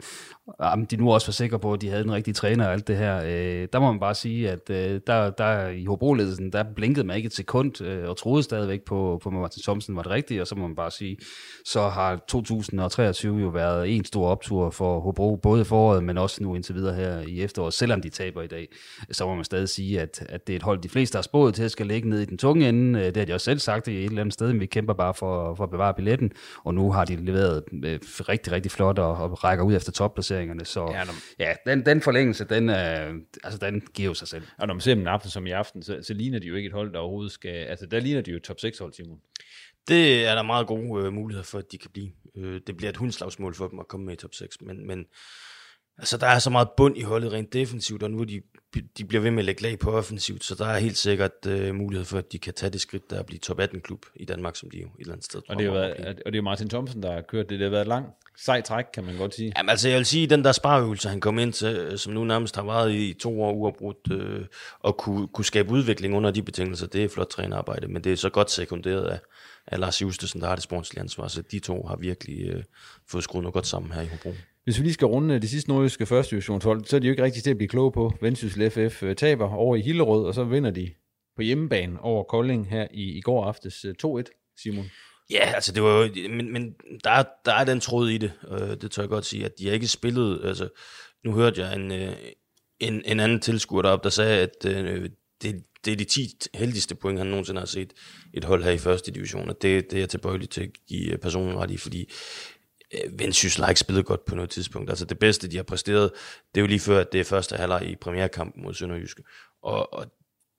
om de nu også var sikre på, at de havde den rigtige træner og alt det her. Øh, der må man bare sige, at øh, der, der i Hobro-ledelsen, der blinkede man ikke et sekund øh, og troede stadigvæk på, på Martin Thomsen var det rigtige, og så må man bare sige, så har 2023 jo været en stor optur for Hobro, både i foråret, men også nu indtil videre her i efteråret, selvom de taber i dag, så må man stadig sige, at, at det er et hold, de fleste har spået til at skal ligge ned i den tunge ende. Øh, det har de også selv sagt i et eller andet sted, men vi kæmper bare for, for at bevare billetten, og nu har de leveret øh, rigtig, rigtig flot og, og rækker ud efter topplacering placeringerne. Så ja, når, ja den, den forlængelse, den, øh, altså, den giver jo sig selv. Og når man ser dem en aften som i aften, så, så ligner de jo ikke et hold, der overhovedet skal... Altså, der ligner de jo et top 6 hold, Simon. Det er der meget gode øh, muligheder for, at de kan blive. Øh, det bliver et hundslagsmål for dem at komme med i top 6, men, men altså, der er så meget bund i holdet rent defensivt, og nu de, de bliver ved med at lægge lag på offensivt, så der er helt sikkert øh, mulighed for, at de kan tage det skridt, der at blive top 18-klub i Danmark, som de jo et eller andet sted. Og det, er været, og det er Martin Thomsen, der har kørt det. Det har været lang sej træk, kan man godt sige. Jamen altså, jeg vil sige, den der spareøvelse, han kom ind til, som nu nærmest har varet i to år uafbrudt, øh, og kunne, kunne skabe udvikling under de betingelser, det er flot trænerarbejde, men det er så godt sekunderet af, af Lars Justesen, der har det sportslige ansvar, så de to har virkelig øh, fået skruet noget godt sammen her i Hobro. Hvis vi lige skal runde de sidste nordiske første divisionshold, så er de jo ikke rigtig til at blive kloge på. Vendsyssel FF øh, taber over i Hillerød, og så vinder de på hjemmebane over Kolding her i, i går aftes 2-1, Simon. Ja, altså det var jo, men, men der, der er den tråd i det, øh, det tør jeg godt sige, at de har ikke spillet, altså nu hørte jeg en, øh, en, en anden tilskuer deroppe, der sagde, at øh, det, det er de 10 heldigste point, han nogensinde har set et hold her i første division, og det, det er jeg tilbøjelig til at give øh, personen ret i, fordi øh, Vendsyssel har ikke spillet godt på noget tidspunkt. Altså det bedste, de har præsteret, det er jo lige før, at det er første halvleg i premierkampen mod Sønderjyske. Og, og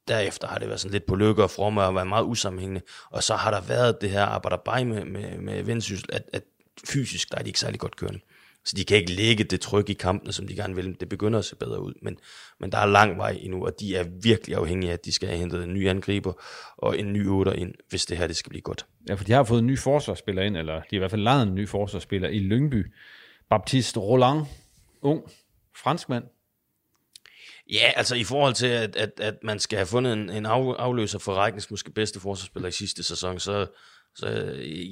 derefter har det været sådan lidt på lykke og fromme og været meget usammenhængende. Og så har der været det her arbejde med, med, med Vendsyssel, at, at fysisk der er de ikke særlig godt kørende. Så de kan ikke lægge det tryk i kampene, som de gerne vil. Det begynder at se bedre ud, men, men der er lang vej endnu, og de er virkelig afhængige af, at de skal have hentet en ny angriber og en ny otter ind, hvis det her det skal blive godt. Ja, for de har fået en ny forsvarsspiller ind, eller de har i hvert fald lejet en ny forsvarsspiller i Lyngby. Baptiste Roland, ung franskmand, Ja, altså i forhold til, at, at, at man skal have fundet en, en af, afløser for Rækkens måske bedste forsvarsspiller i sidste sæson, så, så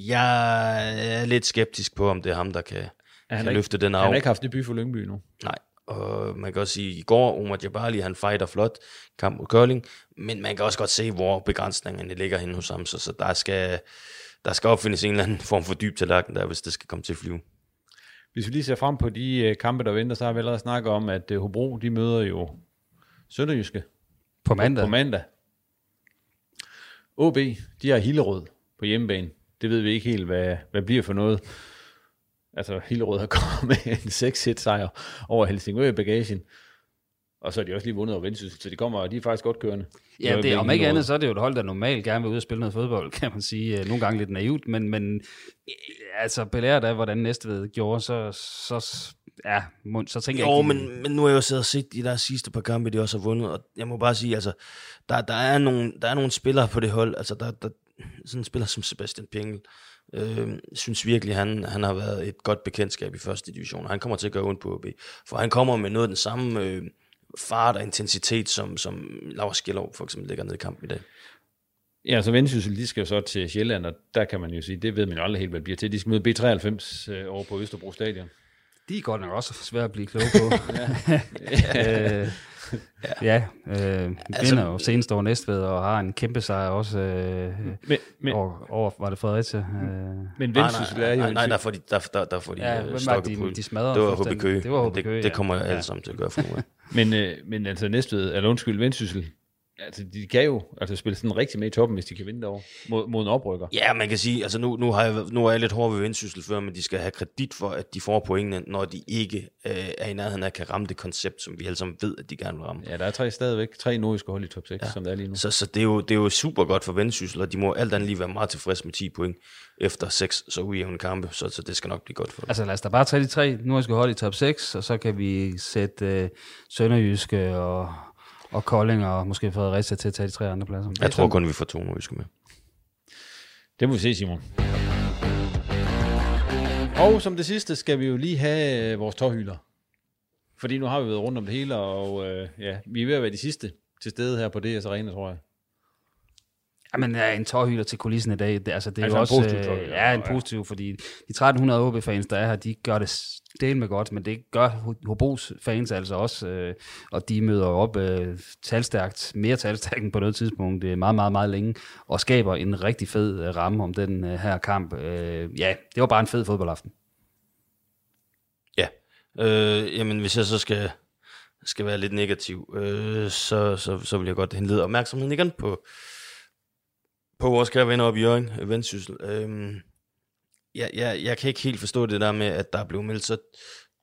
jeg er lidt skeptisk på, om det er ham, der kan, han kan ikke, løfte den af. Han har ikke haft debut for Lyngby nu. Nej, og man kan også sige, at i går, Omar Jabali, han fighter flot kamp mod curling, men man kan også godt se, hvor begrænsningerne ligger henne hos ham, så, så der, skal, der skal opfindes en eller anden form for dyb tallerken der, hvis det skal komme til at flyve. Hvis vi lige ser frem på de uh, kampe, der venter, så har vi allerede snakket om, at uh, Hobro, de møder jo Sønderjyske. På mandag. På, på mandag. OB, de har Hillerød på hjemmebane. Det ved vi ikke helt, hvad, hvad bliver for noget. Altså, Hillerød har kommet med en 6-1 sejr over Helsingør i bagagen. Og så har de også lige vundet over Vendsyssel, så de kommer, de er faktisk godt kørende. Ja, det, om ikke andet, så er det jo et hold, der normalt gerne vil ud og spille noget fodbold, kan man sige. Nogle gange lidt naivt, men, men altså belæret af, hvordan Næstved gjorde, så, så ja, så tænker jo, jeg ikke... men, men nu har jeg jo siddet og set de der sidste par kampe, de også har vundet, og jeg må bare sige, altså, der, der, er, nogle, der er nogle spillere på det hold, altså der, der sådan en spiller som Sebastian Pengel, Øh, synes virkelig, han, han har været et godt bekendtskab i første division, og han kommer til at gøre ondt på OB. For han kommer med noget af den samme øh, fart og intensitet, som, som Lars Skjelov for eksempel ligger ned i kampen i dag. Ja, så Vendsyssel, de skal jo så til Sjælland, og der kan man jo sige, det ved man jo aldrig helt, hvad det bliver til. De skal møde B93 øh, over på Østerbro Stadion. De er godt nok også svært at blive kloge på. ja. øh, ja, øh, altså, vinder jo senest over Næstved og har en kæmpe sejr også øh, men, men, over, over, var det Fredericia. Øh. Men Vendsyssel er jo... Nej, nej, der får de, der, der, der får de ja, øh, de, de smadrer Det var HB Køge. Det var HB Køge, det, det kommer ja. alle sammen til at gøre for nu. men, øh, men altså Næstved, eller undskyld, Vendsyssel, Altså, de kan jo altså, spille sådan rigtig med i toppen, hvis de kan vinde derovre mod, mod en oprykker. Ja, man kan sige, altså nu, nu, har jeg, nu er jeg lidt hård ved vendsyssel før, men de skal have kredit for, at de får pointene, når de ikke øh, er i nærheden af at kan ramme det koncept, som vi alle sammen ved, at de gerne vil ramme. Ja, der er tre stadigvæk, tre nordiske hold i top 6, ja. som det er lige nu. Så, så det, er jo, det er jo super godt for vendsyssel, og de må alt andet lige være meget tilfredse med 10 point efter 6 så ujævne kampe, så, så det skal nok blive godt for dem. Altså lad os da bare tage de tre nordiske hold i top 6, og så kan vi sætte øh, Sønderjyske og og Kolding og måske Fredericia til at tage de tre andre pladser. Jeg tror kun, vi får to nordiske med. Det må vi se, Simon. Og som det sidste skal vi jo lige have øh, vores tårhylder. Fordi nu har vi været rundt om det hele, og øh, ja, vi er ved at være de sidste til stede her på DS Arena, tror jeg. Jamen, ja, en tårhylder til kulissen i dag, det, altså, det er altså jo også... Positiv øh, ja, en positiv, fordi de 1300 OB-fans, der er her, de gør det del med godt, men det gør Hobos fans altså også, øh, og de møder op øh, talstærkt, mere talstærkt end på noget tidspunkt, det er meget, meget, meget længe, og skaber en rigtig fed øh, ramme om den øh, her kamp. Øh, ja, det var bare en fed fodboldaften. Ja, øh, jamen hvis jeg så skal, skal være lidt negativ, øh, så, så, så vil jeg godt henlede opmærksomheden igen på på vores kære venner op i Jørgen, øh, Vendsyssel. Øhm, jeg, jeg, jeg kan ikke helt forstå det der med, at der er blevet meldt så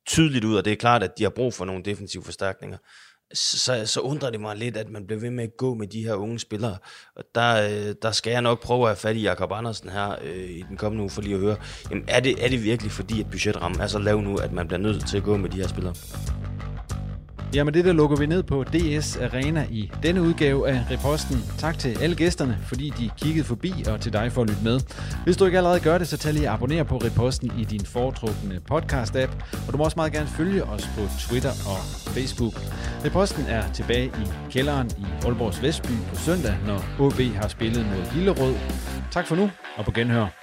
tydeligt ud, og det er klart, at de har brug for nogle defensive forstærkninger. Så, så, så undrer det mig lidt, at man bliver ved med at gå med de her unge spillere. Og der, øh, der skal jeg nok prøve at have fat i Jakob Andersen her øh, i den kommende uge, for lige at høre, jamen er det, er det virkelig fordi, at budgetrammen er så lav nu, at man bliver nødt til at gå med de her spillere? Jamen det der lukker vi ned på DS Arena i denne udgave af Reposten. Tak til alle gæsterne, fordi de kiggede forbi, og til dig for at lytte med. Hvis du ikke allerede gør det, så tag lige abonnere på Reposten i din foretrukne podcast-app, og du må også meget gerne følge os på Twitter og Facebook. Reposten er tilbage i kælderen i Aalborgs Vestby på søndag, når OB har spillet mod Hillerød. Tak for nu, og på genhør.